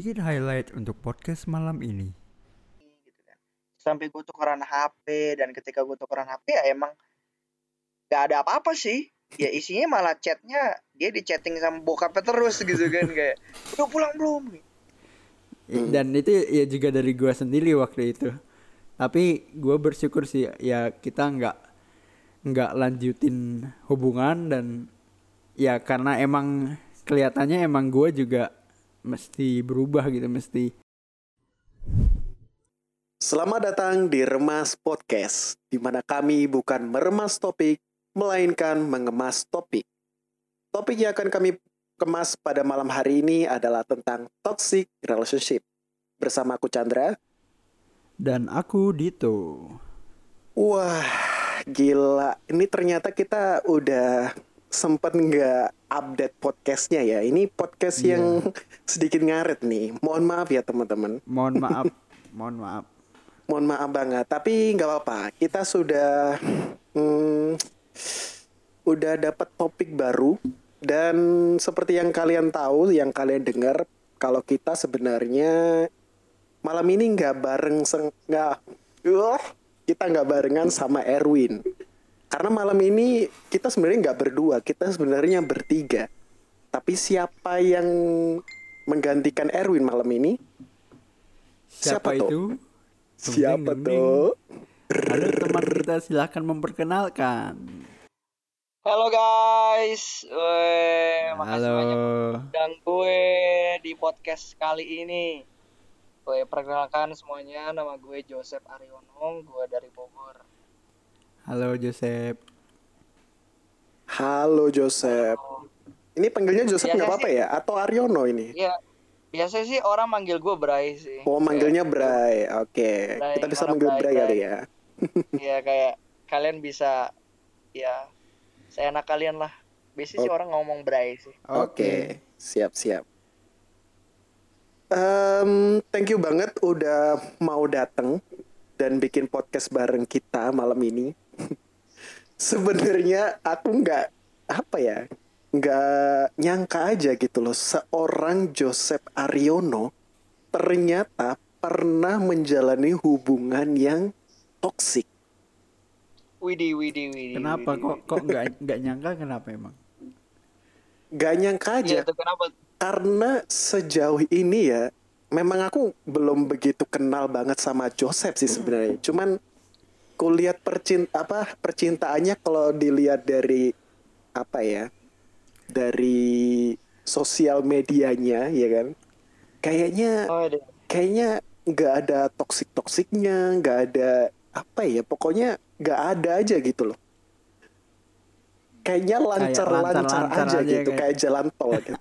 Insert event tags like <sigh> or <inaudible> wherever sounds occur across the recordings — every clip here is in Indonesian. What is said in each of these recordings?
Sedikit highlight untuk podcast malam ini. gitu kan. Sampai gue tukeran HP dan ketika gue tukeran HP ya emang gak ada apa-apa sih. Ya isinya malah chatnya dia di chatting sama bokapnya terus gitu kan <laughs> kayak udah pulang belum? Dan itu ya juga dari gua sendiri waktu itu. Tapi gua bersyukur sih ya kita nggak nggak lanjutin hubungan dan ya karena emang kelihatannya emang gua juga mesti berubah gitu mesti Selamat datang di Remas Podcast, di mana kami bukan meremas topik, melainkan mengemas topik. Topik yang akan kami kemas pada malam hari ini adalah tentang toxic relationship. Bersama aku Chandra. dan aku Dito. Wah, gila. Ini ternyata kita udah sempet nggak update podcastnya ya. Ini podcast Iya. yang sedikit ngaret nih. Mohon maaf ya teman-teman. Mohon <laughs> maaf, mohon maaf. Mohon maaf banget, tapi nggak apa-apa. Kita sudah hmm, udah dapat topik baru dan seperti yang kalian tahu, yang kalian dengar, kalau kita sebenarnya malam ini nggak bareng seng nggak, uh, kita nggak barengan sama Erwin. Karena malam ini kita sebenarnya nggak berdua, kita sebenarnya bertiga. Tapi siapa yang menggantikan Erwin malam ini? Siapa, Siapa tuh? itu? Siapa Ding, ding, tuh? Halo teman kita silahkan memperkenalkan. Halo guys, Weh, makasih Halo. banyak undang gue di podcast kali ini. Gue perkenalkan semuanya, nama gue Joseph Aryono, gue dari Bogor. Halo Joseph. Halo Joseph. Ini panggilnya Joseph nggak apa-apa sih. ya? Atau Aryono ini? Iya, biasanya sih orang manggil gue Bray sih. Oh manggilnya Bray. Oke, Bray, kita bisa manggil Bray, Bray kali ya. <laughs> Iya kayak kalian bisa, ya, saya enak kalian lah. Biasanya sih Oh. orang ngomong Bray sih. Oke, siap siap. Em, thank you banget udah mau datang dan bikin podcast bareng kita malam ini. <laughs> Sebenarnya aku nggak apa ya, nggak nyangka aja gitu loh seorang Joseph Aryono ternyata pernah menjalani hubungan yang toksik. Widih, widih, widih. Kenapa kok kok nggak nggak nyangka kenapa emang? Gak nyangka aja kenapa? karena sejauh ini ya memang aku belum begitu kenal banget sama Joseph sih sebenarnya. Cuman kulihat percint apa percintaannya kalau dilihat dari apa ya dari sosial medianya ya kan kayaknya Oh, iya. kayaknya nggak ada toksik toksiknya nggak ada apa ya pokoknya nggak ada aja gitu loh kayaknya lancar lancar lancar-lancar aja, aja gitu ya. kayak- kayak jalan tol gitu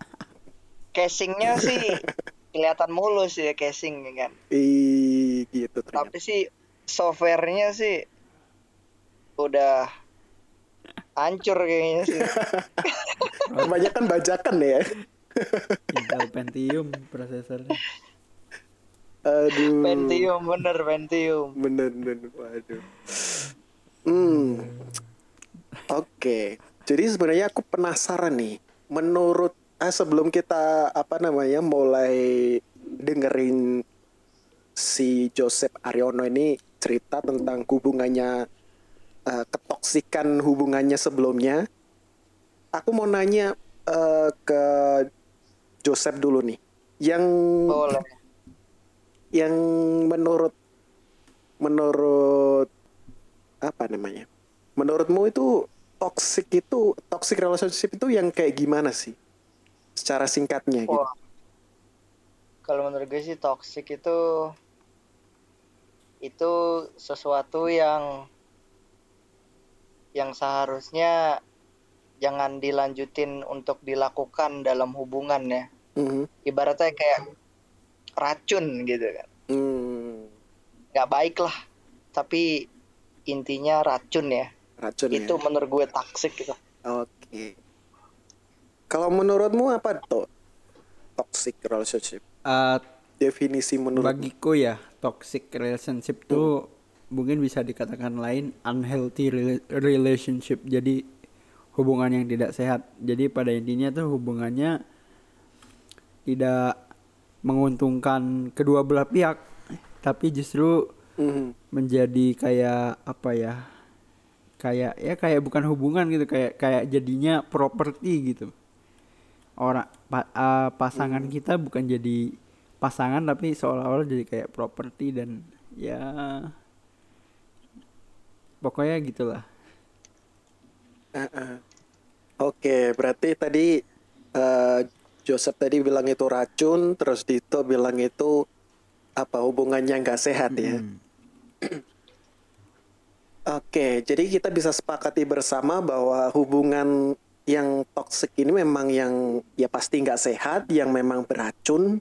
<laughs> casingnya sih <laughs> kelihatan mulus ya casing ya kan. Ih, gitu ternyata. Tapi sih softwarenya sih udah hancur kayaknya sih. <laughs> Kebanyakan bajakan ya. Intel Pentium prosesornya. Aduh. Pentium bener Pentium. Bener, bener. Waduh. Hmm. Oke. Jadi sebenarnya aku penasaran nih. Menurut ah, sebelum kita apa namanya mulai dengerin si Joseph Aryono ini cerita tentang hubungannya eh, ketoksikan hubungannya sebelumnya. Aku mau nanya eh, ke Joseph dulu nih. Yang Boleh. yang menurut menurut apa namanya? Menurutmu itu toxic itu toxic relationship itu yang kayak gimana sih? Secara singkatnya gitu. Wah. Kalau menurut gue sih toxic itu itu sesuatu yang yang seharusnya jangan dilanjutin untuk dilakukan dalam hubungan ya. Mhm. Ibaratnya kayak racun gitu kan. Hmm, Nggak baik lah. Tapi intinya racun ya. racun itu ya. menurut gue toxic gitu. Oke. Kalau menurutmu apa tuh toxic relationship? Eh, Definisi menurut bagiku ya toxic relationship tuh mungkin bisa dikatakan lain unhealthy rela- relationship. Jadi hubungan yang tidak sehat. Jadi pada intinya tuh hubungannya tidak menguntungkan kedua belah pihak tapi justru Mhm. menjadi kayak apa ya kayak ya kayak bukan hubungan gitu kayak kayak jadinya properti gitu orang pa- eh, pasangan kita bukan jadi pasangan tapi seolah-olah jadi kayak properti dan ya pokoknya gitulah Heeh. Oke, berarti tadi eh, Joseph tadi bilang itu racun, terus Dito bilang itu apa hubungannya nggak sehat ya. Mm. <clears throat> Oke, jadi kita bisa sepakati bersama bahwa hubungan yang toksik ini memang yang ya pasti nggak sehat, yang memang beracun.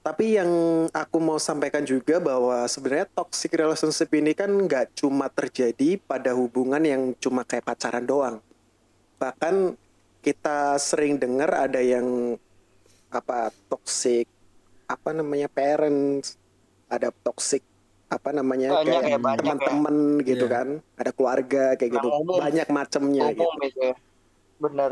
Tapi yang aku mau sampaikan juga bahwa sebenarnya toxic relationship ini kan nggak cuma terjadi pada hubungan yang cuma kayak pacaran doang. Bahkan kita sering dengar ada yang apa toxic apa namanya parents, ada toxic apa namanya Banyak kayak ya, ya. teman-teman gitu Iya. kan, ada keluarga kayak gitu, Yang umum. banyak macamnya gitu. umum itu ya bener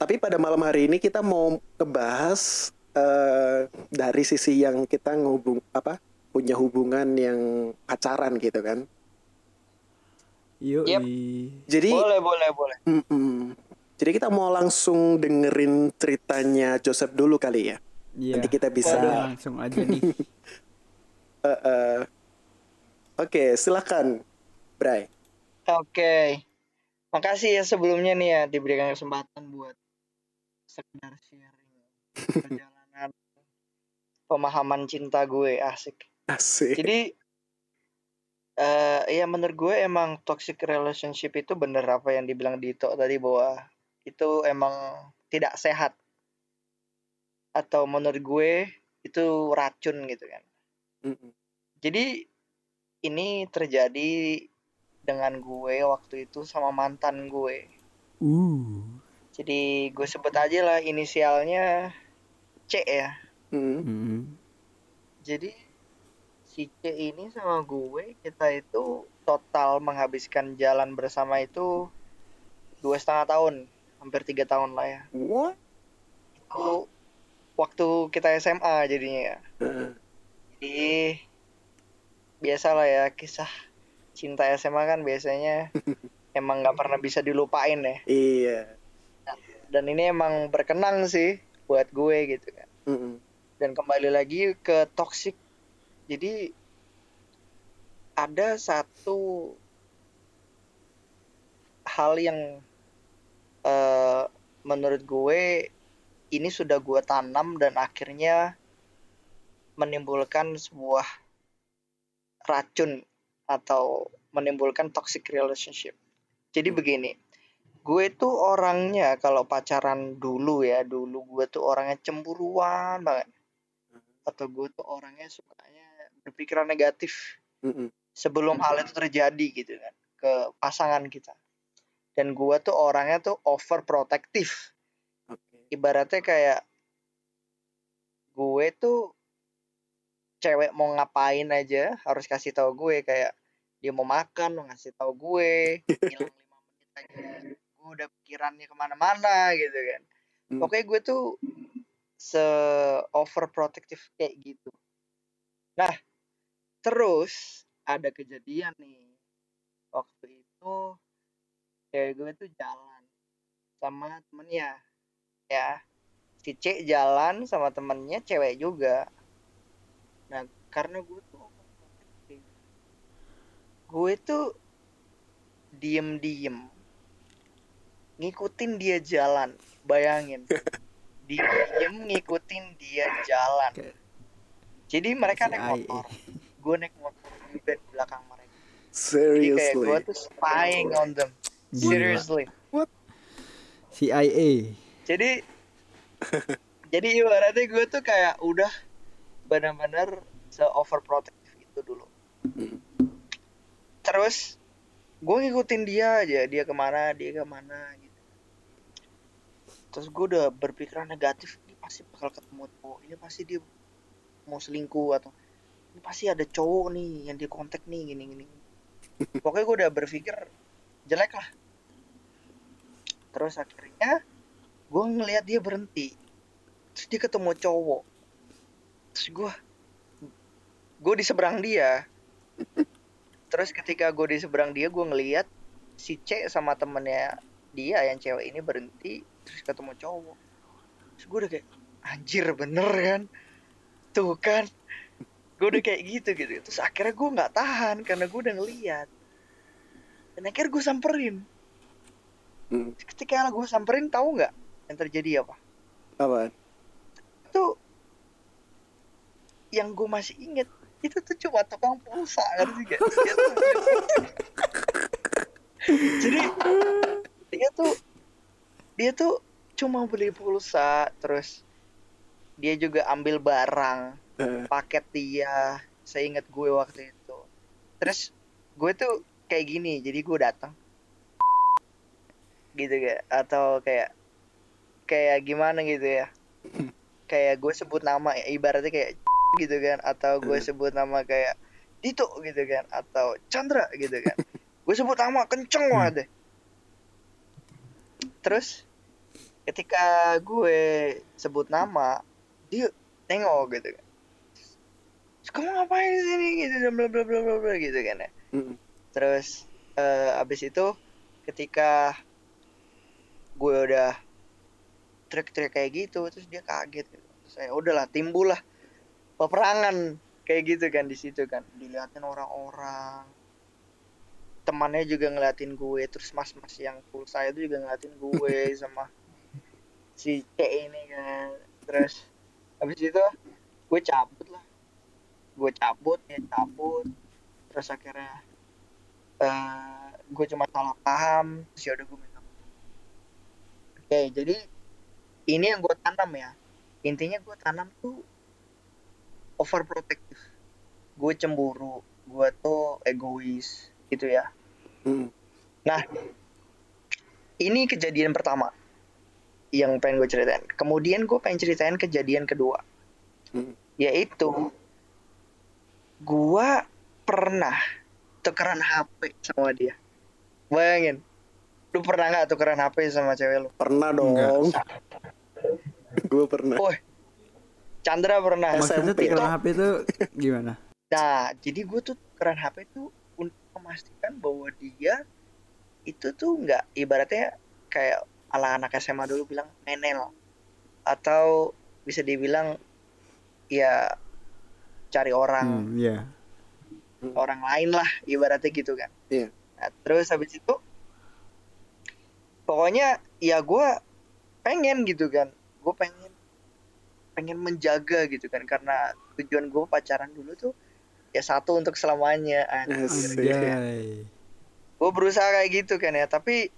Tapi pada malam hari ini kita mau ngebahas eh, dari sisi yang kita ngubung apa punya hubungan yang pacaran gitu kan. Yuk, Yep. Jadi boleh boleh boleh mm-mm. jadi kita mau langsung dengerin ceritanya Joseph dulu kali ya. Iya. Nanti kita bisa- Udah, langsung aja nih. <laughs> Eh, eh. Oke, silakan, Bray. Oke. Makasih ya sebelumnya nih ya diberikan kesempatan buat sekedar sharing <laughs> pemahaman cinta gue asik. Asik. Jadi eh ya menurut gue emang toxic relationship itu bener apa yang dibilang Dito tadi bahwa itu emang tidak sehat. Atau menurut gue itu racun gitu kan. Mm-mm. Jadi ini terjadi dengan gue waktu itu sama mantan gue. Uh. Jadi gue sebut aja lah inisialnya C ya. Mm. Mm. Jadi si C ini sama gue kita itu total menghabiskan jalan bersama itu dua setengah tahun, hampir tiga tahun lah ya. What? Itu waktu kita SMA jadinya ya. Heeh. Jadi biasalah ya kisah cinta SMA kan biasanya <laughs> emang nggak pernah bisa dilupain ya. Iya. Dan ini emang berkenang sih buat gue gitu kan. Mm-mm. Dan kembali lagi ke toxic. Jadi ada satu hal yang eh, menurut gue ini sudah gue tanam dan akhirnya menimbulkan sebuah racun atau menimbulkan toxic relationship. Jadi begini gue tuh orangnya kalau pacaran dulu ya dulu gue tuh orangnya cemburuan banget atau gue tuh orangnya sukanya berpikiran negatif Mm-mm. sebelum hal itu terjadi gitu kan ke pasangan kita dan gue tuh orangnya tuh overprotective Oke. ibaratnya kayak gue tuh cewek mau ngapain aja harus kasih tahu gue kayak dia mau makan mau ngasih tahu gue <laughs> hilang lima menit aja gue udah pikirannya ke mana-mana gitu kan Hmm. pokoknya gue tuh se overprotective kayak gitu. Nah terus ada kejadian nih. Waktu itu cewek gue tuh jalan sama temennya ya. Si C jalan sama temennya cewek juga. Nah karena gue tuh gue tuh diem diem ngikutin dia jalan bayangin <laughs> diem diem ngikutin dia jalan. Jadi mereka naik motor. Gue naik motor di belakang mereka. Jadi kayak gue Seriously. tuh spying on them. Seriously. CIA. jadi jadi ibaratnya gue tuh kayak udah benar-benar se overprotective itu dulu. Terus gue ngikutin dia aja. Dia ke mana dia ke mana terus gue udah berpikiran negatif ini pasti bakal ketemu cowok ini pasti dia mau selingkuh atau ini pasti ada cowok nih yang dia kontak nih gini gini. <laughs> Pokoknya gue udah berpikir jelek lah. Terus akhirnya gue ngelihat dia berhenti. Terus dia ketemu cowok. Terus gue gue di seberang dia. Terus ketika gue di seberang dia gue ngeliat si C sama temennya dia yang cewek ini berhenti terus ketemu cowok. Terus gue udah kayak anjir bener kan? Tuh kan. Gue udah kayak gitu gitu. Terus akhirnya gue nggak tahan karena gue udah ngeliat. Dan akhirnya gue samperin. Hmm. ketika gue samperin tahu nggak yang terjadi apa? Apa? itu yang gue masih inget itu tuh cuma tukang pulsa? Dia tuh- <laughs> jadi dia tuh dia tuh cuma beli pulsa terus dia juga ambil barang Eh, paket dia seingat gue waktu itu. Terus gue tuh kayak gini jadi gue datang gitu gak atau kayak kayak gimana gitu ya. <laughs> Kayak gue sebut nama ya, ibaratnya kayak <laughs> gitu kan atau gue Hmm. sebut nama kayak Dito gitu kan atau Chandra gitu kan. <laughs> Gue sebut nama kenceng banget deh. Terus ketika gue sebut nama dia nengok gitu kan. Terus, kamu ngapain di sini? gitu dan bla bla bla bla bla gitu kan ya. Mm, terus eh, abis itu ketika gue udah teriak-teriak kayak gitu terus dia kaget gitu. saya udahlah timbul lah. Peperangan. Kayak gitu kan di situ kan. Diliatin orang-orang. Temannya juga ngeliatin gue terus mas-mas yang full saya itu juga ngeliatin gue <laughs> sama si C ini kan. Terus habis itu gue cabut lah. Gue cabut ya cabut. Terus akhirnya eh gue cuma salah paham. Terus ya udah gue minta maaf. oke jadi ini yang gue tanam ya. Intinya gue tanam tuh overprotective. Gue cemburu. Gue tuh egois gitu ya. Mm, Nah, ini kejadian pertama yang pengen gue ceritain. Kemudian gue pengen ceritain kejadian kedua, mm. yaitu gue pernah tukeran HP sama dia. Bayangin, lu pernah nggak tukeran HP sama cewek lu? Pernah dong. Gue pernah. Oh, Chandra pernah. Maksudnya SMP. tukeran HP itu gimana? Nah, jadi gue tuh tukeran HP tuh untuk memastikan bahwa dia itu tuh nggak ibaratnya kayak ala anak SMA dulu bilang menel atau bisa dibilang ya cari orang Hmm, iya. orang lain lah ibaratnya gitu kan. Iya. Nah, terus habis itu pokoknya ya gue pengen gitu kan, gue pengen pengen menjaga gitu kan karena tujuan gue pacaran dulu tuh ya satu untuk selamanya anjir. Asik. Anjay. gue berusaha kayak gitu kan ya tapi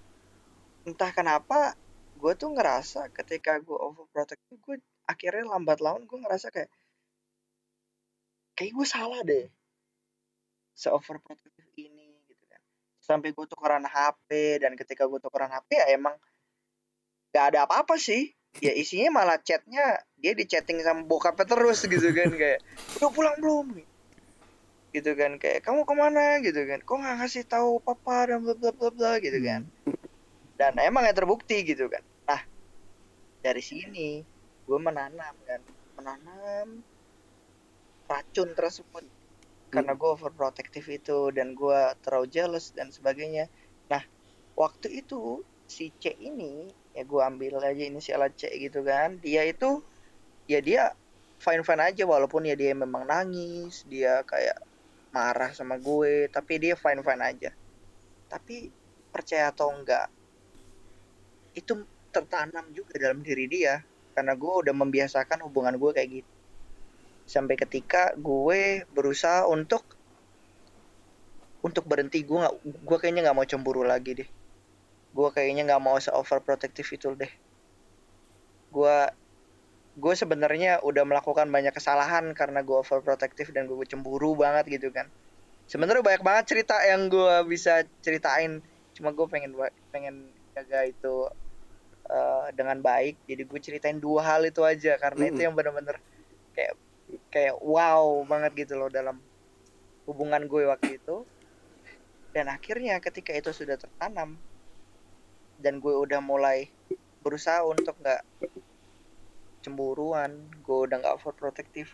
entah kenapa gue tuh ngerasa ketika gue overprotective gue akhirnya lambat laun gue ngerasa kayak kayak gue salah deh se overprotective ini gitu kan. Sampai gue tukeran HP dan ketika gue tukeran HP ya emang gak ada apa-apa sih. Ya isinya malah chatnya dia di chatting sama bokapnya terus gitu kan kayak udah pulang belum? Gitu kan kayak kamu ke mana? Gitu kan kok nggak ngasih tahu papa dan bla bla bla bla gitu kan dan emang ya terbukti gitu kan. Nah dari sini gue menanam kan. Menanam racun tersebut. Karena gue overprotective itu dan gue terlalu jealous dan sebagainya. Nah waktu itu si C ini ya gue ambil aja inisial C gitu kan. Dia itu ya dia fine fine aja walaupun ya dia memang nangis dia kayak marah sama gue tapi dia fine fine aja. Tapi percaya atau enggak itu tertanam juga dalam diri dia. Karena gue udah membiasakan hubungan gue kayak gitu. Sampai ketika gue berusaha untuk untuk berhenti gue nggak gue kayaknya nggak mau cemburu lagi deh. Gue kayaknya nggak mau se overprotective itu deh. Gue gue sebenarnya udah melakukan banyak kesalahan karena gue overprotective dan gue cemburu banget gitu kan. Sebenarnya banyak banget cerita yang gue bisa ceritain. Cuma gue pengen pengen jaga itu eh, dengan baik. Jadi gue ceritain dua hal itu aja karena itu Mm-mm. yang bener-bener kayak kayak wow banget gitu loh dalam hubungan gue waktu itu. Dan akhirnya ketika itu sudah tertanam dan gue udah mulai berusaha untuk nggak cemburuan gue udah nggak overprotective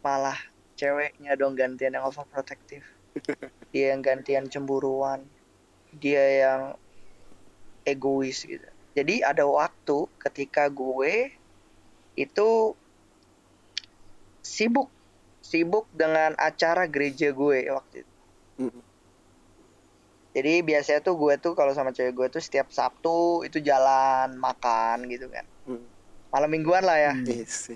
malah ceweknya dong gantian yang overprotective. <laughs> Dia yang gantian cemburuan. Dia yang egois gitu jadi ada waktu ketika gue itu sibuk sibuk dengan acara gereja gue waktu itu Mm. jadi biasanya tuh gue tuh kalau sama cewek gue tuh setiap Sabtu itu jalan makan gitu kan Mm. malam mingguan lah ya Hmm. Yes.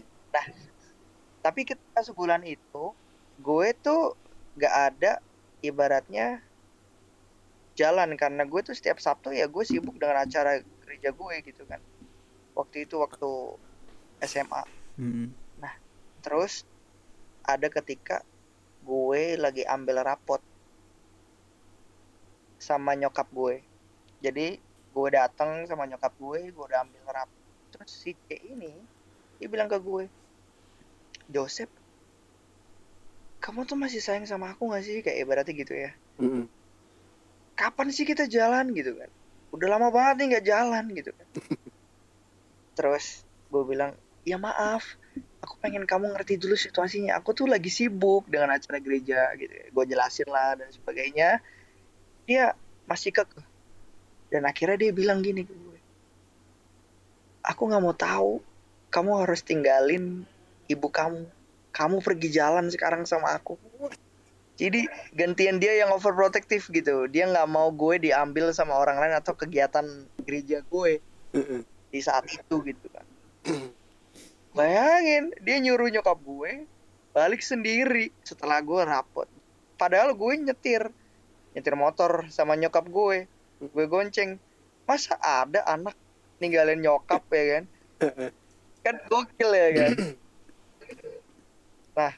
tapi ketika sebulan itu gue tuh gak ada ibaratnya jalan karena gue tuh setiap Sabtu ya gue sibuk dengan acara gereja gue gitu kan. Waktu itu waktu SMA Hmm. terus ada ketika gue lagi ambil rapot sama nyokap gue. Jadi gue datang sama nyokap gue gue udah ambil rapot terus si C ini dia bilang ke gue Joseph kamu tuh masih sayang sama aku gak sih? Kayak ibaratnya gitu ya. Mm-mm. kapan sih kita jalan? Gitu kan udah lama banget nih nggak jalan gitu kan. <laughs> Terus gue bilang ya maaf aku pengen kamu ngerti dulu situasinya. Aku tuh lagi sibuk dengan acara gereja gitu gue jelasin lah dan sebagainya. Dia masih kekeh dan akhirnya dia bilang gini ke gue aku nggak mau tahu kamu harus tinggalin ibu kamu. Kamu pergi jalan sekarang sama aku jadi gantian dia yang overprotective gitu. Dia nggak mau gue diambil sama orang lain atau kegiatan gereja gue di saat itu gitu kan. Bayangin dia nyuruh nyokap gue balik sendiri setelah gue rapot. Padahal gue nyetir nyetir motor sama nyokap gue. Gue gonceng. Masa ada anak ninggalin nyokap ya kan? Kan gokil ya kan? <clears throat> Nah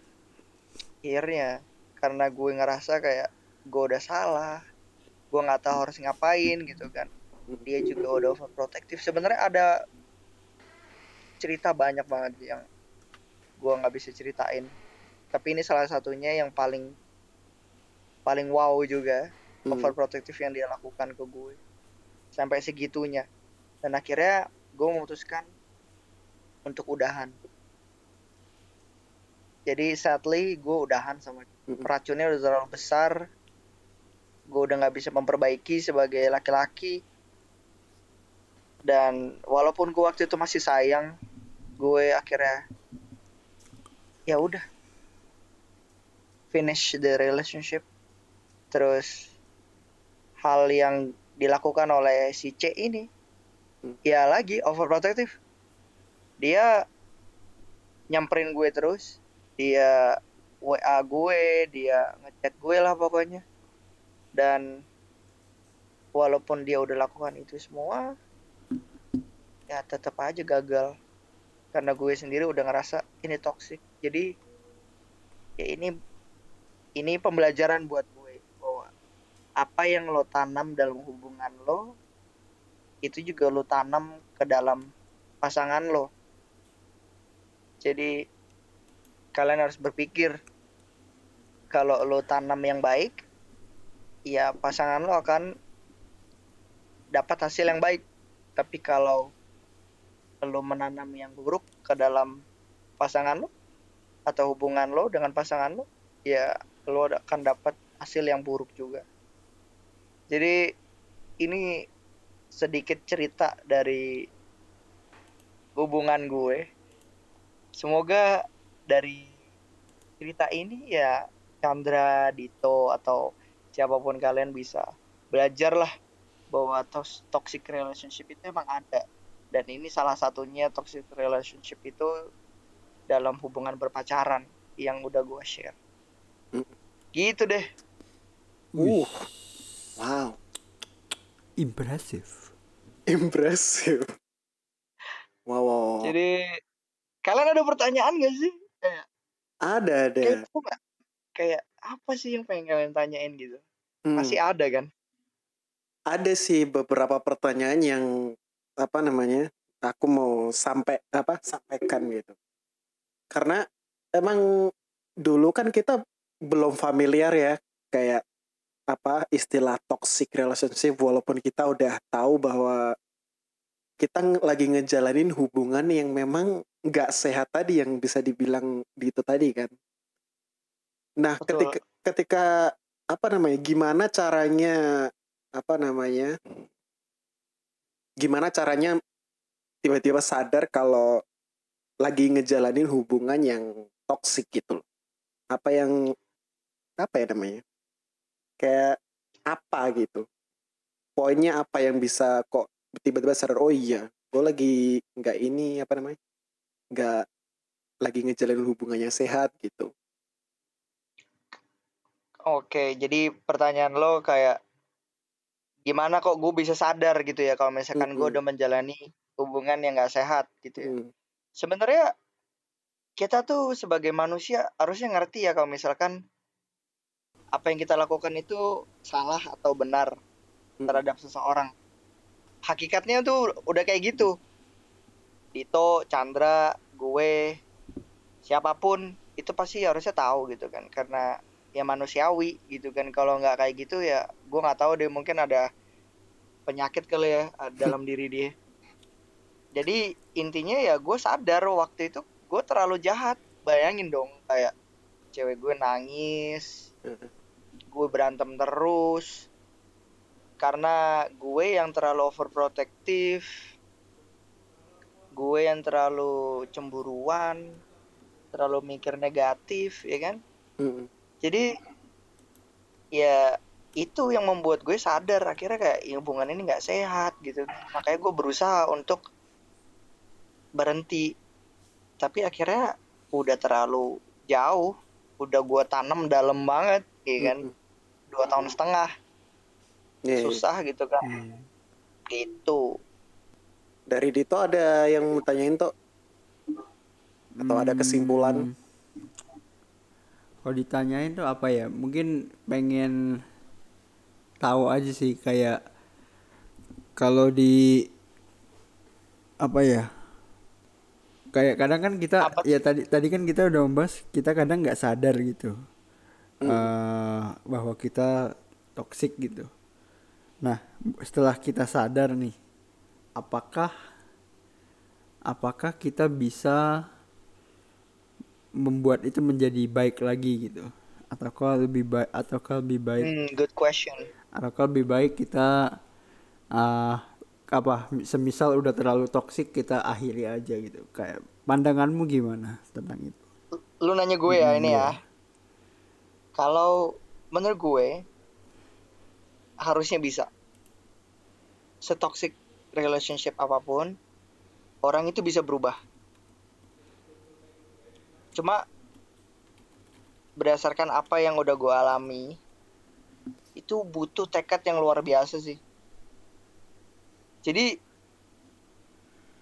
akhirnya karena gue ngerasa kayak gue udah salah gue nggak tahu harus ngapain gitu kan. Dia juga udah overprotective. Sebenarnya ada cerita banyak banget yang gue nggak bisa ceritain. Tapi ini salah satunya yang paling paling wow juga Hmm. overprotective yang dia lakukan ke gue. Sampai segitunya. Dan akhirnya gue memutuskan untuk udahan jadi sadly gue udahan sama racunnya udah terlalu besar. Gue udah nggak bisa memperbaiki sebagai laki-laki. Dan walaupun gue waktu itu masih sayang gue akhirnya ya udah. Finish the relationship. Terus hal yang dilakukan oleh si C ini Hmm. ya lagi overprotective. Dia nyamperin gue terus dia WA gue dia ngechat gue lah pokoknya. Dan walaupun dia udah lakukan itu semua ya tetap aja gagal. Karena gue sendiri udah ngerasa ini toxic. Jadi ya ini ini pembelajaran buat gue bahwa apa yang lo tanam dalam hubungan lo itu juga lo tanam ke dalam pasangan lo. Jadi kalian harus berpikir kalau lo tanam yang baik ya pasangan lo akan dapat hasil yang baik. Tapi kalau lo menanam yang buruk ke dalam pasangan lo atau hubungan lo dengan pasangan lo ya lo akan dapat hasil yang buruk juga. Jadi ini sedikit cerita dari hubungan gue. Semoga dari cerita ini ya Chandra, Dito atau siapa pun kalian bisa belajar lah bahwa toxic relationship itu emang ada dan ini salah satunya toxic relationship itu dalam hubungan berpacaran yang udah gue share Hmm. gitu deh Uh, wow, Impressive. impressive. Wow, wow. jadi kalian ada pertanyaan gak sih kayak ada ada. kayak kayak apa sih yang pengen kalian tanyain gitu Hmm. masih ada kan ada sih beberapa pertanyaan yang apa namanya aku mau sampai apa sampaikan gitu karena emang dulu kan kita belum familiar ya kayak apa istilah toxic relationship walaupun kita udah tahu bahwa kita lagi ngejalanin hubungan yang memang nggak sehat tadi yang bisa dibilang di itu tadi kan Nah, Betul. ketika ketika apa namanya? Gimana caranya apa namanya? Gimana caranya tiba-tiba sadar kalau lagi ngejalanin hubungan yang toksik gitu loh. Apa yang apa ya namanya? Kayak apa gitu. Poinnya apa yang bisa kok tiba-tiba sadar oh iya, gue lagi nggak ini apa namanya? nggak lagi ngejalanin hubungan yang sehat gitu. Oke, jadi pertanyaan lo kayak gimana kok gue bisa sadar gitu ya kalau misalkan gue Mm-mm. udah menjalani hubungan yang gak sehat gitu ya. Hmm. Sebenarnya kita tuh sebagai manusia harusnya ngerti ya kalau misalkan apa yang kita lakukan itu salah atau benar Hmm. terhadap seseorang. Hakikatnya tuh udah kayak gitu. Dito, Chandra, gue, siapa pun itu pasti harusnya tahu gitu kan. Karena ya manusiawi gitu kan. Kalau nggak kayak gitu ya gue nggak tahu deh mungkin ada penyakit kali ya ah, <laughs> dalam diri dia. Jadi intinya ya gue sadar waktu itu gue terlalu jahat. Bayangin dong kayak cewek gue nangis gue berantem terus karena gue yang terlalu overprotective gue yang terlalu cemburuan terlalu mikir negatif ya kan? Hmm. jadi ya itu yang membuat gue sadar akhirnya kayak ya, hubungan ini nggak sehat gitu. Makanya gue berusaha untuk berhenti. Tapi akhirnya udah terlalu jauh udah gue tanam dalam banget ya kan? Mm-mm. dua tahun setengah Iya, iya. susah gitu kan Hmm. gitu Dari Dito ada yang mau tanyain tuh atau ada kesimpulan? Hmm. Kalau ditanyain tuh apa ya? Mungkin pengen tahu aja sih kayak kalau di apa ya? Kayak kadang kan kita Apa? ya tadi tadi kan kita udah membahas kita kadang nggak sadar gitu Hmm. eh, bahwa kita toksik gitu. Nah setelah kita sadar nih, apakah apakah kita bisa membuat itu menjadi baik lagi gitu? Ataukah lebih baik ataukah lebih baik? Hmm, good question. Ataukah lebih baik kita ah apa semisal udah terlalu toksik kita akhiri aja gitu. Kayak pandanganmu gimana tentang itu? Lu nanya gue ya ini ya. kalau menurut gue harusnya bisa. Setoxic relationship apa pun orang itu bisa berubah. Cuma berdasarkan apa yang udah gue alami itu butuh tekad yang luar biasa sih. Jadi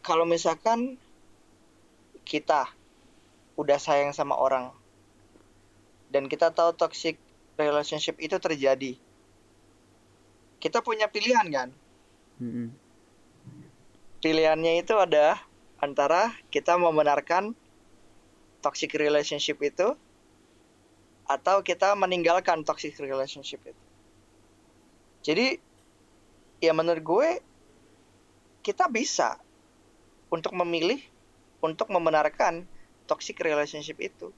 kalau misalkan kita udah sayang sama orang dan kita tahu toxic relationship itu terjadi kita punya pilihan kan? Mm-mm. pilihannya itu ada antara kita membenarkan toxic relationship itu atau kita meninggalkan toxic relationship itu. Jadi ya menurut gue kita bisa untuk memilih untuk membenarkan toxic relationship itu.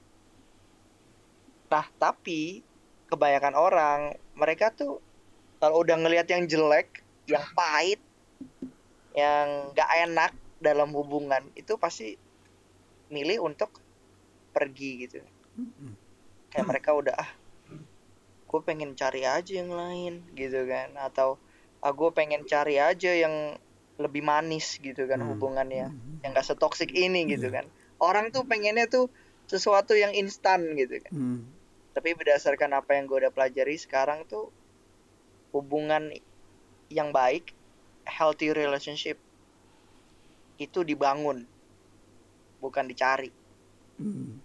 Nah tapi kebanyakan orang mereka tuh kalau udah ngelihat yang jelek yang pahit yang gak enak dalam hubungan itu pasti milih untuk pergi gitu. Kayak mereka udah ah gue pengen cari aja yang lain gitu kan. Atau ah gue pengen cari aja yang lebih manis gitu kan Hmm. hubungannya yang gak setoksik ini gitu kan. Orang tuh pengennya tuh sesuatu yang instan gitu kan. Hmm. tapi berdasarkan apa yang gue udah pelajari sekarang tuh hubungan yang baik healthy relationship itu dibangun bukan dicari. Hmm.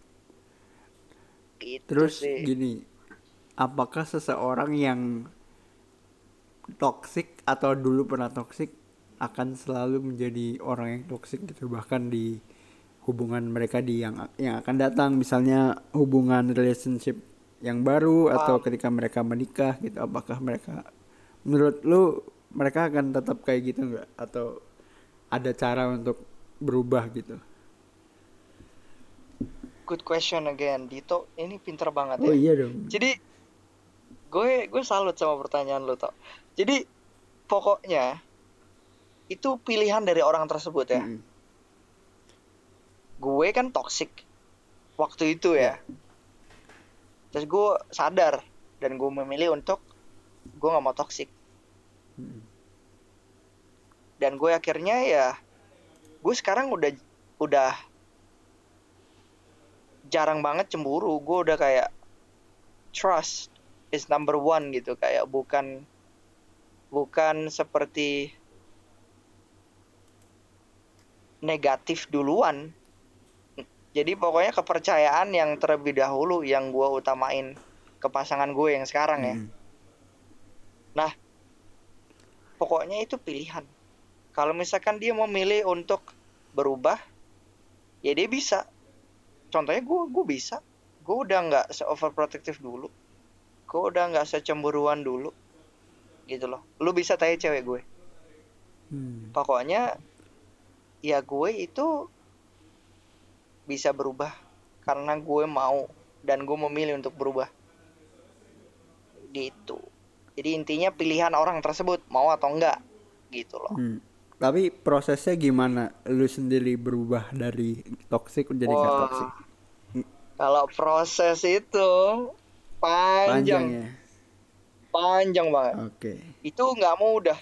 gitu terus sih. gini apakah seseorang yang toksik atau dulu pernah toksik akan selalu menjadi orang yang toksik gitu? Bahkan di hubungan mereka di yang yang akan datang misalnya hubungan relationship yang baru atau ketika mereka menikah gitu apakah mereka menurut lu mereka akan tetap kayak gitu nggak? Atau ada cara untuk berubah gitu? Good question again. Dito ini pinter banget oh ya. iya dong. Jadi gue gue salut sama pertanyaan lo toh jadi pokoknya itu pilihan dari orang tersebut ya. Mm-mm. gue kan toxic waktu itu ya. Terus gue sadar dan gue memilih untuk gue nggak mau toxic Mm-mm. dan gue akhirnya ya gue sekarang udah udah jarang banget cemburu gue udah kayak trust is number one gitu kayak bukan bukan seperti negatif duluan jadi pokoknya kepercayaan yang terlebih dahulu yang gue utamain ke pasangan gue yang sekarang ya Mm-mm. Pokoknya itu pilihan. Kalau misalkan dia mau milih untuk berubah, ya dia bisa. Contohnya gue, gue bisa. Gue udah nggak se overprotective dulu. Gue udah nggak secemburuan dulu. Gitu loh. Lu bisa tanya cewek gue. Hmm. Pokoknya, ya gue itu bisa berubah karena gue mau dan gue memilih untuk berubah. Gitu. Jadi intinya pilihan orang tersebut mau atau enggak gitu loh. Hmm. Tapi prosesnya gimana? Lu sendiri berubah dari toxic menjadi nggak Wah. toxic? Kalau proses itu Panjang panjang, ya. panjang banget. Oke. Itu nggak mudah.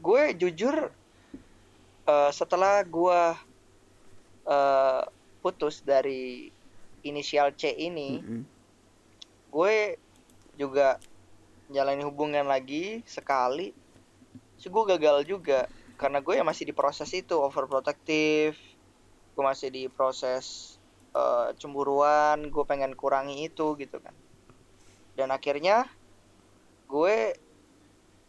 Gue jujur eh, setelah gue eh, putus dari inisial C ini, Mm-mm. gue juga jalani hubungan lagi sekali. Terus gue gagal juga karena gue ya masih di proses itu overprotective. Gue masih di proses eh, cemburuan, gue pengen kurangi itu gitu kan. Dan akhirnya gue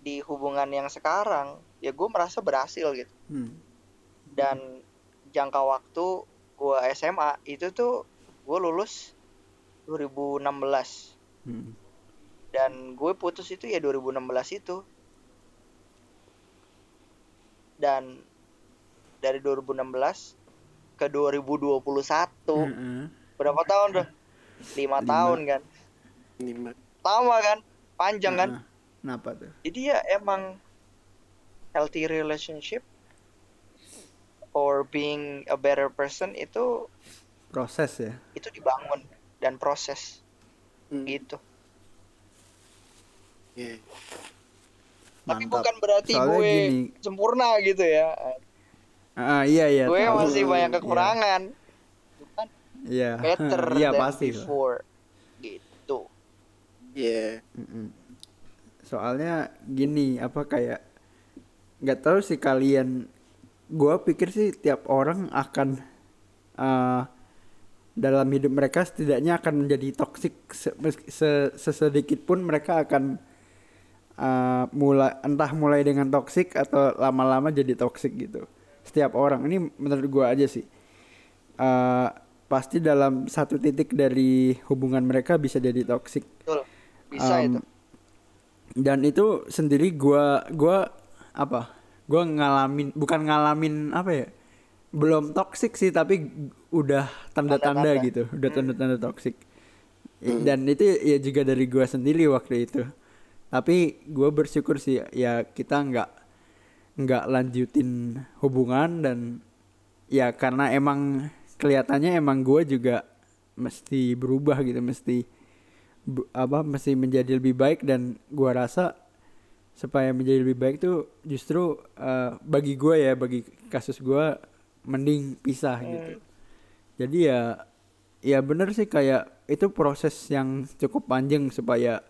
di hubungan yang sekarang ya gue merasa berhasil gitu. Hmm. Dan jangka waktu gue SMA itu tuh gue lulus 2016 Hmm. Dan gue putus itu ya 2016 itu dan dari 2016 ke 2021 Mm-mm. berapa tahun tuh lima tahun kan Lima. lama kan panjang kan Ah, Kenapa tuh? jadi ya emang healthy relationship or being a better person itu Proses ya. itu dibangun dan proses Hmm. gitu Iya. tapi Mantap. bukan berarti Soalnya gue gini. sempurna gitu ya Ah, iya iya. gue tahu. masih banyak Iya. kekurangan bukan Iya. better Iya than pasti. lah. before gitu Iya. Mm-mm. Soalnya gini apa kayak nggak tahu sih kalian. Gua pikir sih tiap orang akan eh, dalam hidup mereka setidaknya akan menjadi toksik se- se- sesedikit pun mereka akan eh, mulai entah mulai dengan toksik atau lama-lama jadi toksik gitu. Setiap orang ini menurut gua aja sih. Eh, pasti dalam satu titik dari hubungan mereka bisa jadi toksik betul bisa Um, itu. dan itu sendiri gua gua apa? Gua ngalamin bukan ngalamin apa ya? Belum toksik sih tapi udah tanda-tanda gitu. Udah tanda-tanda toksik dan itu ya juga dari gua sendiri waktu itu tapi gua bersyukur sih ya kita nggak nggak lanjutin hubungan dan ya karena emang kelihatannya emang gua juga mesti berubah gitu mesti apa mesti menjadi lebih baik dan gua rasa supaya menjadi lebih baik tuh justru eh, bagi gua ya bagi kasus gua mending pisah gitu. Jadi ya ya bener sih kayak itu proses yang cukup panjang supaya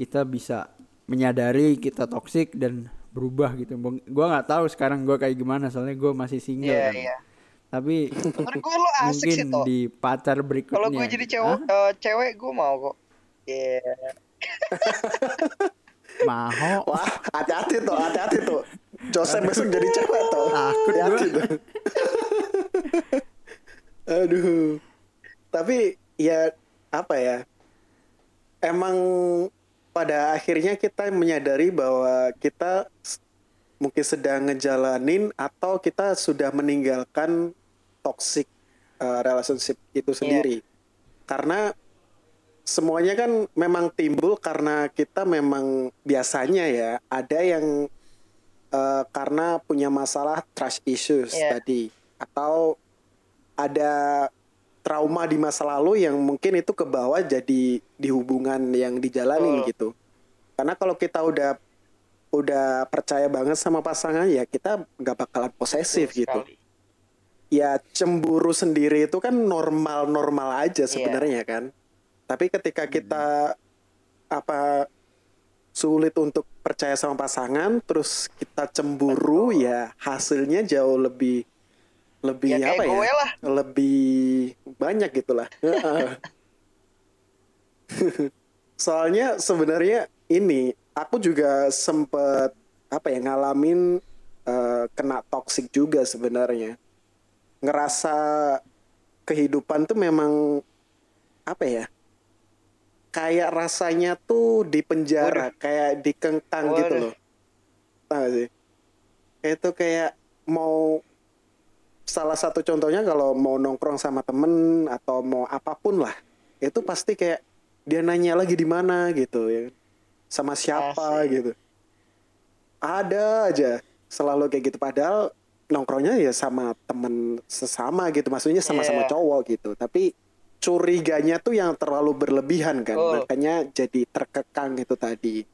kita bisa menyadari kita toksik dan berubah gitu gua nggak tahu sekarang gua kayak gimana soalnya gua masih single iya kan. iya tapi menurut gue lo asik mungkin sih toh di pacar berikutnya kalau gue jadi cewek eh, cewek gue mau kok Iya. <laughs> Maho Wah, hati-hati tuh, hati-hati tuh. Joseph besok jadi cewek tuh. Takut tuh. Aduh. Tapi ya apa ya? Emang pada akhirnya kita menyadari bahwa kita mungkin sedang ngejalanin atau kita sudah meninggalkan toxic uh, relationship itu sendiri. Karena semuanya kan memang timbul karena kita memang biasanya ya ada yang uh, karena punya masalah trust issues Iya. tadi atau ada trauma di masa lalu yang mungkin itu ke bawah jadi di hubungan yang dijalani Betul. gitu. Karena kalau kita udah udah percaya banget sama pasangan ya kita nggak bakalan posesif Betul gitu. sekali. Ya cemburu sendiri itu kan normal-normal aja Iya. sebenarnya kan. Tapi ketika kita apa sulit untuk percaya sama pasangan terus kita cemburu ya hasilnya jauh lebih lebih Ya apa gue ya? lah. Lebih banyak gitulah. <laughs> Soalnya sebenarnya ini aku juga sempet apa ya ngalamin eh, kena toxic juga sebenarnya. Ngerasa kehidupan tuh memang apa ya? Kayak rasanya tuh di penjara, kayak dikengkang gitu loh. Tahu sih? Itu kayak mau salah satu contohnya kalau mau nongkrong sama temen atau mau apa pun lah itu pasti kayak dia nanya lagi di mana gitu ya sama siapa Asik. gitu ada aja selalu kayak gitu padahal nongkrongnya ya sama temen sesama gitu maksudnya sama-sama Iya. cowok gitu tapi curiganya tuh yang terlalu berlebihan kan Oh. makanya jadi terkekang itu tadi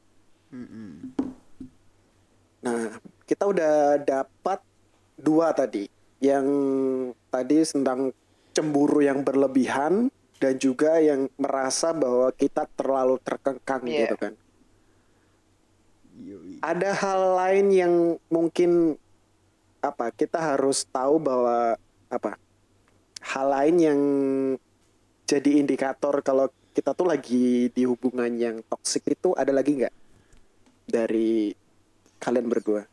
Mm-mm. Nah, kita udah dapat dua tadi. Yang tadi tentang cemburu yang berlebihan dan juga yang merasa bahwa kita terlalu terkekang Iya. gitu kan. Ada hal lain yang mungkin apa kita harus tahu bahwa apa hal lain yang jadi indikator kalau kita tuh lagi di hubungan yang toksik itu ada lagi nggak dari kalian berdua?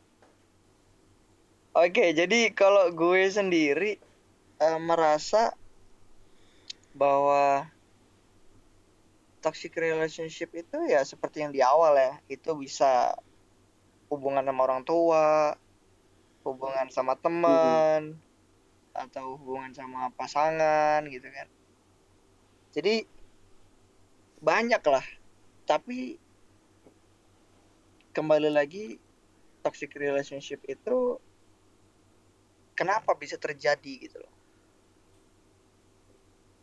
Oke, jadi kalau gue sendiri eh, merasa bahwa toxic relationship itu ya seperti yang di awal ya, itu bisa hubungan sama orang tua, hubungan sama teman, atau hubungan sama pasangan gitu kan. Jadi banyak lah, tapi kembali lagi toxic relationship itu kenapa bisa terjadi gitu loh.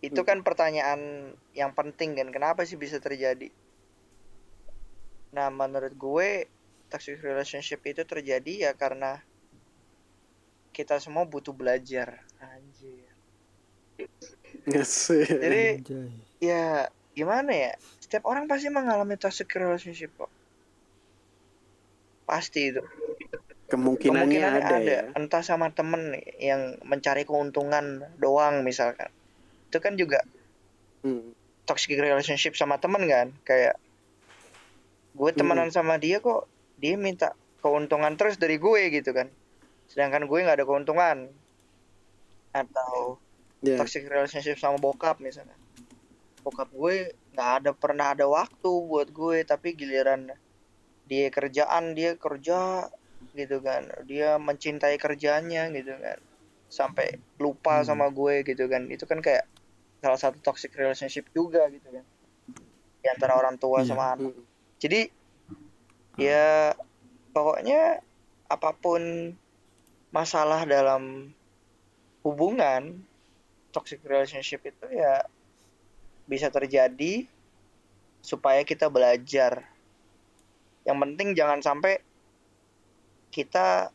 Itu Hmm. kan pertanyaan yang penting kan, kenapa sih bisa terjadi? Nah, menurut gue toxic relationship itu terjadi ya karena kita semua butuh belajar. Anjir. Jadi Anjay. ya gimana ya? Setiap orang pasti mengalami toxic relationship kok. Pasti itu. Kemungkinannya, Kemungkinannya ada, ada, ya. entah sama temen yang mencari keuntungan doang misalkan. Itu kan juga Hmm. toxic relationship sama temen kan, kayak gue temenan sama dia kok dia minta keuntungan terus dari gue gitu kan. Sedangkan gue nggak ada keuntungan. Atau Ya. toxic relationship sama bokap misalnya. Bokap gue nggak ada pernah ada waktu buat gue, tapi giliran dia kerjaan dia kerja gitu kan, dia mencintai kerjanya gitu kan, sampai lupa Hmm. sama gue gitu kan, itu kan kayak salah satu toxic relationship juga gitu kan, di antara orang tua Iya. sama anak. Hmm. Jadi ya pokoknya apa pun masalah dalam hubungan toxic relationship itu ya bisa terjadi supaya kita belajar. Yang penting jangan sampai kita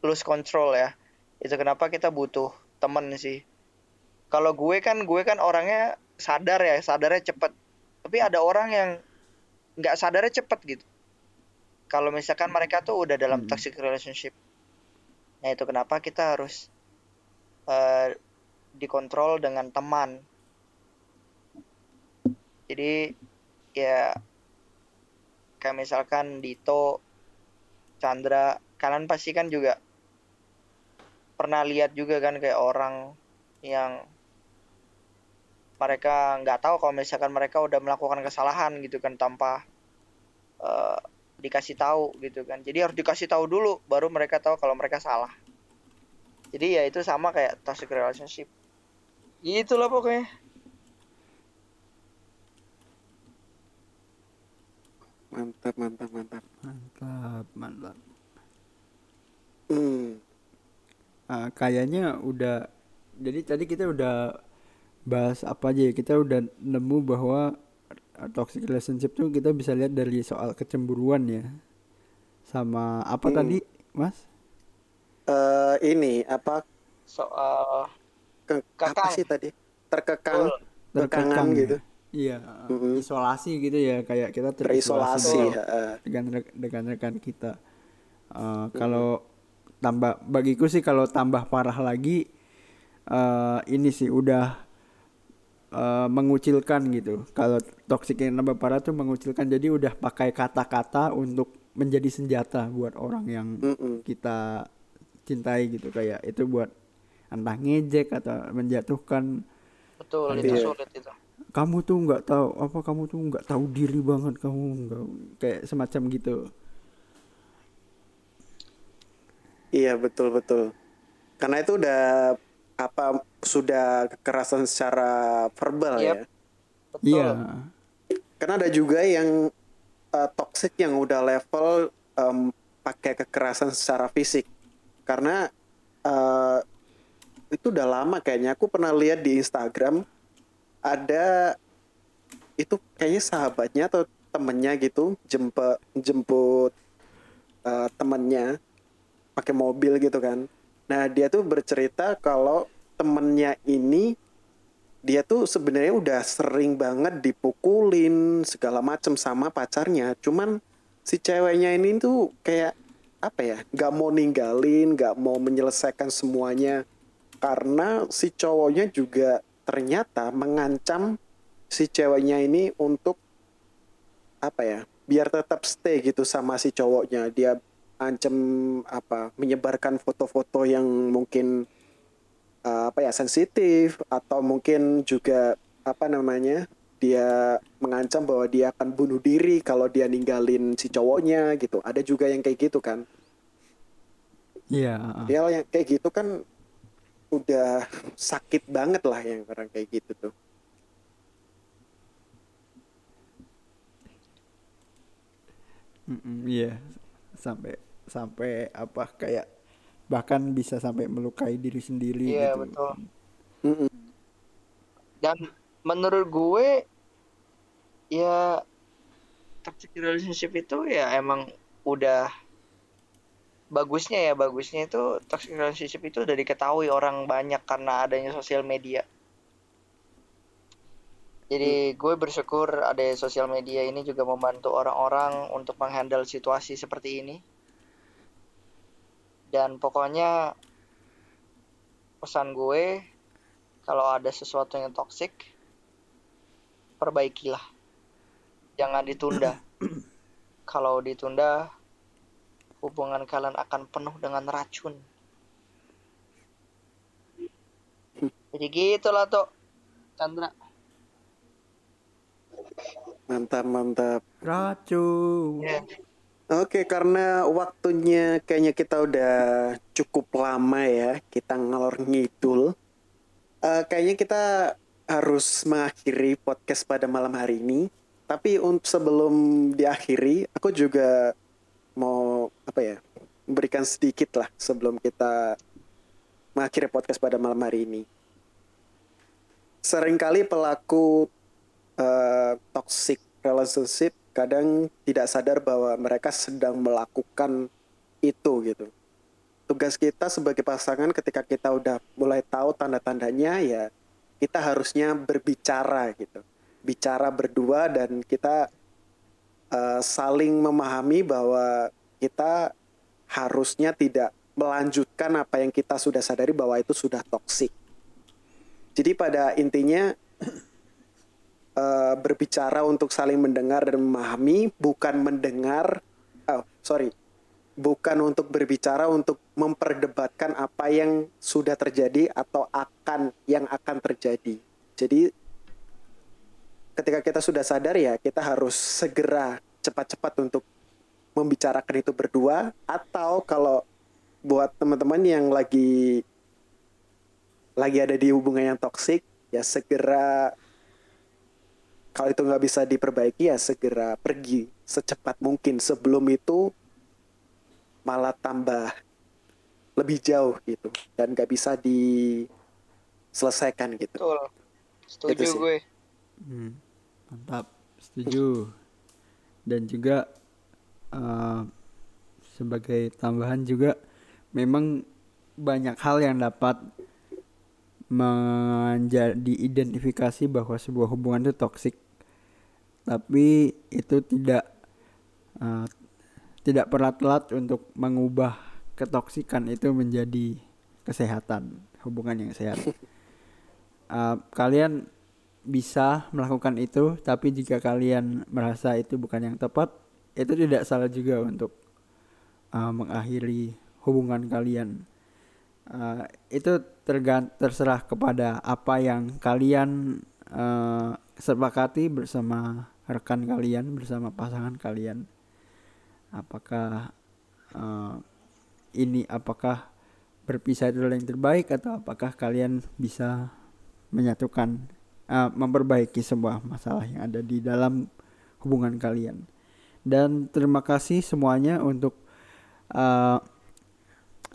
lose control ya. Itu kenapa kita butuh temen sih. Kalau gue kan gue kan orangnya sadar ya, sadarnya cepet. Tapi ada orang yang nggak sadarnya cepet gitu. Kalau misalkan mereka tuh udah dalam Hmm. toxic relationship. Nah itu kenapa kita harus eh, dikontrol dengan teman. Jadi ya kayak misalkan Dito, Chandra, kalian pasti kan juga pernah lihat juga kan kayak orang yang mereka nggak tahu kalau misalkan mereka udah melakukan kesalahan gitu kan tanpa eh, dikasih tahu gitu kan. Jadi harus dikasih tahu dulu baru mereka tahu kalau mereka salah. Jadi ya itu sama kayak toxic relationship. Itulah pokoknya. Mantap, mantap, mantap. Mantap, mantap. Hmm. Ah, kayaknya udah jadi tadi kita udah bahas apa aja ya kita udah nemu bahwa uh, toxic relationship tuh kita bisa lihat dari soal kecemburuan ya sama apa Hmm. tadi mas Eh, ini apa Soal ke, apa sih tadi? Terkekang, terkangan Terkekang ya. Iya Mm-mm. isolasi gitu ya kayak kita Terisolasi. terisolasi heeh. dengan re- dengan rekan kita Uh, kalau tambah bagiku sih kalau tambah parah lagi uh, ini sih udah uh, mengucilkan gitu kalau toxic yang tambah parah tuh mengucilkan jadi udah pakai kata-kata untuk menjadi senjata buat orang yang Mm-mm. kita cintai gitu kayak itu buat entah ngejek atau menjatuhkan betul Iya. itu sulit itu. Kamu tuh nggak tahu apa kamu tuh nggak tahu diri banget kamu nggak kayak semacam gitu Iya betul betul. Karena itu udah apa sudah kekerasan secara verbal Yep. ya. Betul. iya Karena ada juga yang uh, toxic yang udah level em, pakai kekerasan secara fisik. Karena uh, itu udah lama kayaknya aku pernah lihat di Instagram ada itu kayaknya sahabatnya atau temennya gitu jemput jemput uh, temennya pakai mobil gitu kan. Nah dia tuh bercerita kalau temennya ini dia tuh sebenarnya udah sering banget dipukulin segala macem sama pacarnya. Cuman si ceweknya ini tuh kayak apa ya? Gak mau ninggalin, gak mau menyelesaikan semuanya karena si cowoknya juga ternyata mengancam si ceweknya ini untuk apa ya? Biar tetap stay gitu sama si cowoknya. Dia ancam apa? Menyebarkan foto-foto yang mungkin uh, apa ya sensitif atau mungkin juga apa namanya dia mengancam bahwa dia akan bunuh diri kalau dia ninggalin si cowoknya gitu ada juga yang kayak gitu kan iya ya yang kayak gitu kan udah sakit banget lah yang orang kayak gitu tuh iya sampai sampai apa kayak bahkan bisa sampai melukai diri sendiri Iya, gitu betul. Mm-mm. Dan menurut gue ya toxic relationship itu ya emang udah bagusnya ya bagusnya itu toxic relationship itu udah diketahui orang banyak karena adanya sosial media. Jadi gue bersyukur ada sosial media ini juga membantu orang-orang untuk menghandle situasi seperti ini. Dan pokoknya pesan gue kalau ada sesuatu yang toksik perbaikilah. Jangan ditunda. <clears throat> kalau ditunda hubungan kalian akan penuh dengan racun. Jadi gitulah tuh Chandra. mantap mantap racun Ya. Oke, karena waktunya kayaknya kita udah cukup lama ya, kita ngalor ngidul. Eh, kayaknya kita harus mengakhiri podcast pada malam hari ini. Tapi untuk sebelum diakhiri, aku juga mau apa ya, memberikan sedikit lah sebelum kita mengakhiri podcast pada malam hari ini. Seringkali pelaku eh, toxic relationship kadang tidak sadar bahwa mereka sedang melakukan itu gitu. Tugas kita sebagai pasangan ketika kita udah mulai tahu tanda-tandanya ya kita harusnya berbicara gitu. Bicara berdua dan kita eh, saling memahami bahwa kita harusnya tidak melanjutkan apa yang kita sudah sadari bahwa itu sudah toksik. Jadi pada intinya eh, berbicara untuk saling mendengar dan memahami, bukan mendengar, oh sorry, bukan untuk berbicara untuk memperdebatkan apa yang sudah terjadi atau akan yang akan terjadi. Jadi ketika kita sudah sadar ya kita harus segera cepat-cepat untuk membicarakan itu berdua atau kalau buat teman-teman yang lagi lagi ada di hubungan yang toksik ya segera kalau itu nggak bisa diperbaiki ya segera pergi secepat mungkin sebelum itu malah tambah lebih jauh gitu dan nggak bisa diselesaikan gitu. Betul. Setuju Itu sih. gue. Hmm, mantap, setuju. Dan juga eh, sebagai tambahan juga memang banyak hal yang dapat menjadi identifikasi bahwa sebuah hubungan itu toksik. Tapi itu tidak eh, tidak pernah telat untuk mengubah ketoksikan itu menjadi kesehatan, hubungan yang sehat. <laughs> Eh, kalian bisa melakukan itu, tapi jika kalian merasa itu bukan yang tepat, itu tidak salah juga untuk uh, mengakhiri hubungan kalian. Uh, itu tergan terserah kepada apa yang kalian uh, sepakati bersama rekan kalian, bersama pasangan kalian. Apakah uh, ini apakah berpisah itu yang terbaik atau apakah kalian bisa menyatukan uh, memperbaiki sebuah masalah yang ada di dalam hubungan kalian. Dan terima kasih semuanya untuk uh,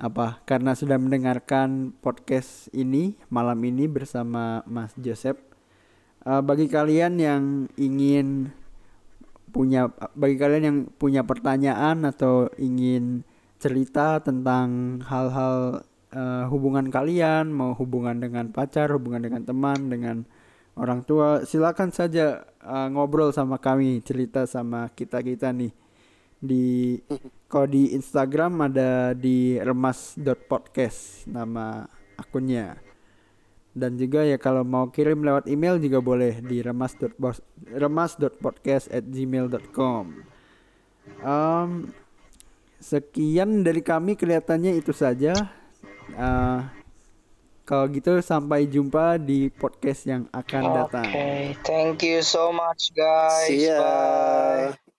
apa karena sudah mendengarkan podcast ini malam ini bersama Mas Joseph. Uh, bagi kalian yang ingin punya bagi kalian yang punya pertanyaan atau ingin cerita tentang hal-hal uh, hubungan kalian, mau hubungan dengan pacar, hubungan dengan teman, dengan orang tua, silakan saja uh, ngobrol sama kami, cerita sama kita-kita nih. Di kalau di Instagram ada di remas.podcast nama akunnya. Dan juga ya kalau mau kirim lewat email juga boleh di remas.bos- remas.podcast@gmail.com. Um, sekian dari kami kelihatannya itu saja. Uh, kalau gitu sampai jumpa di podcast yang akan datang. Oke, thank you so much guys. See ya. Bye.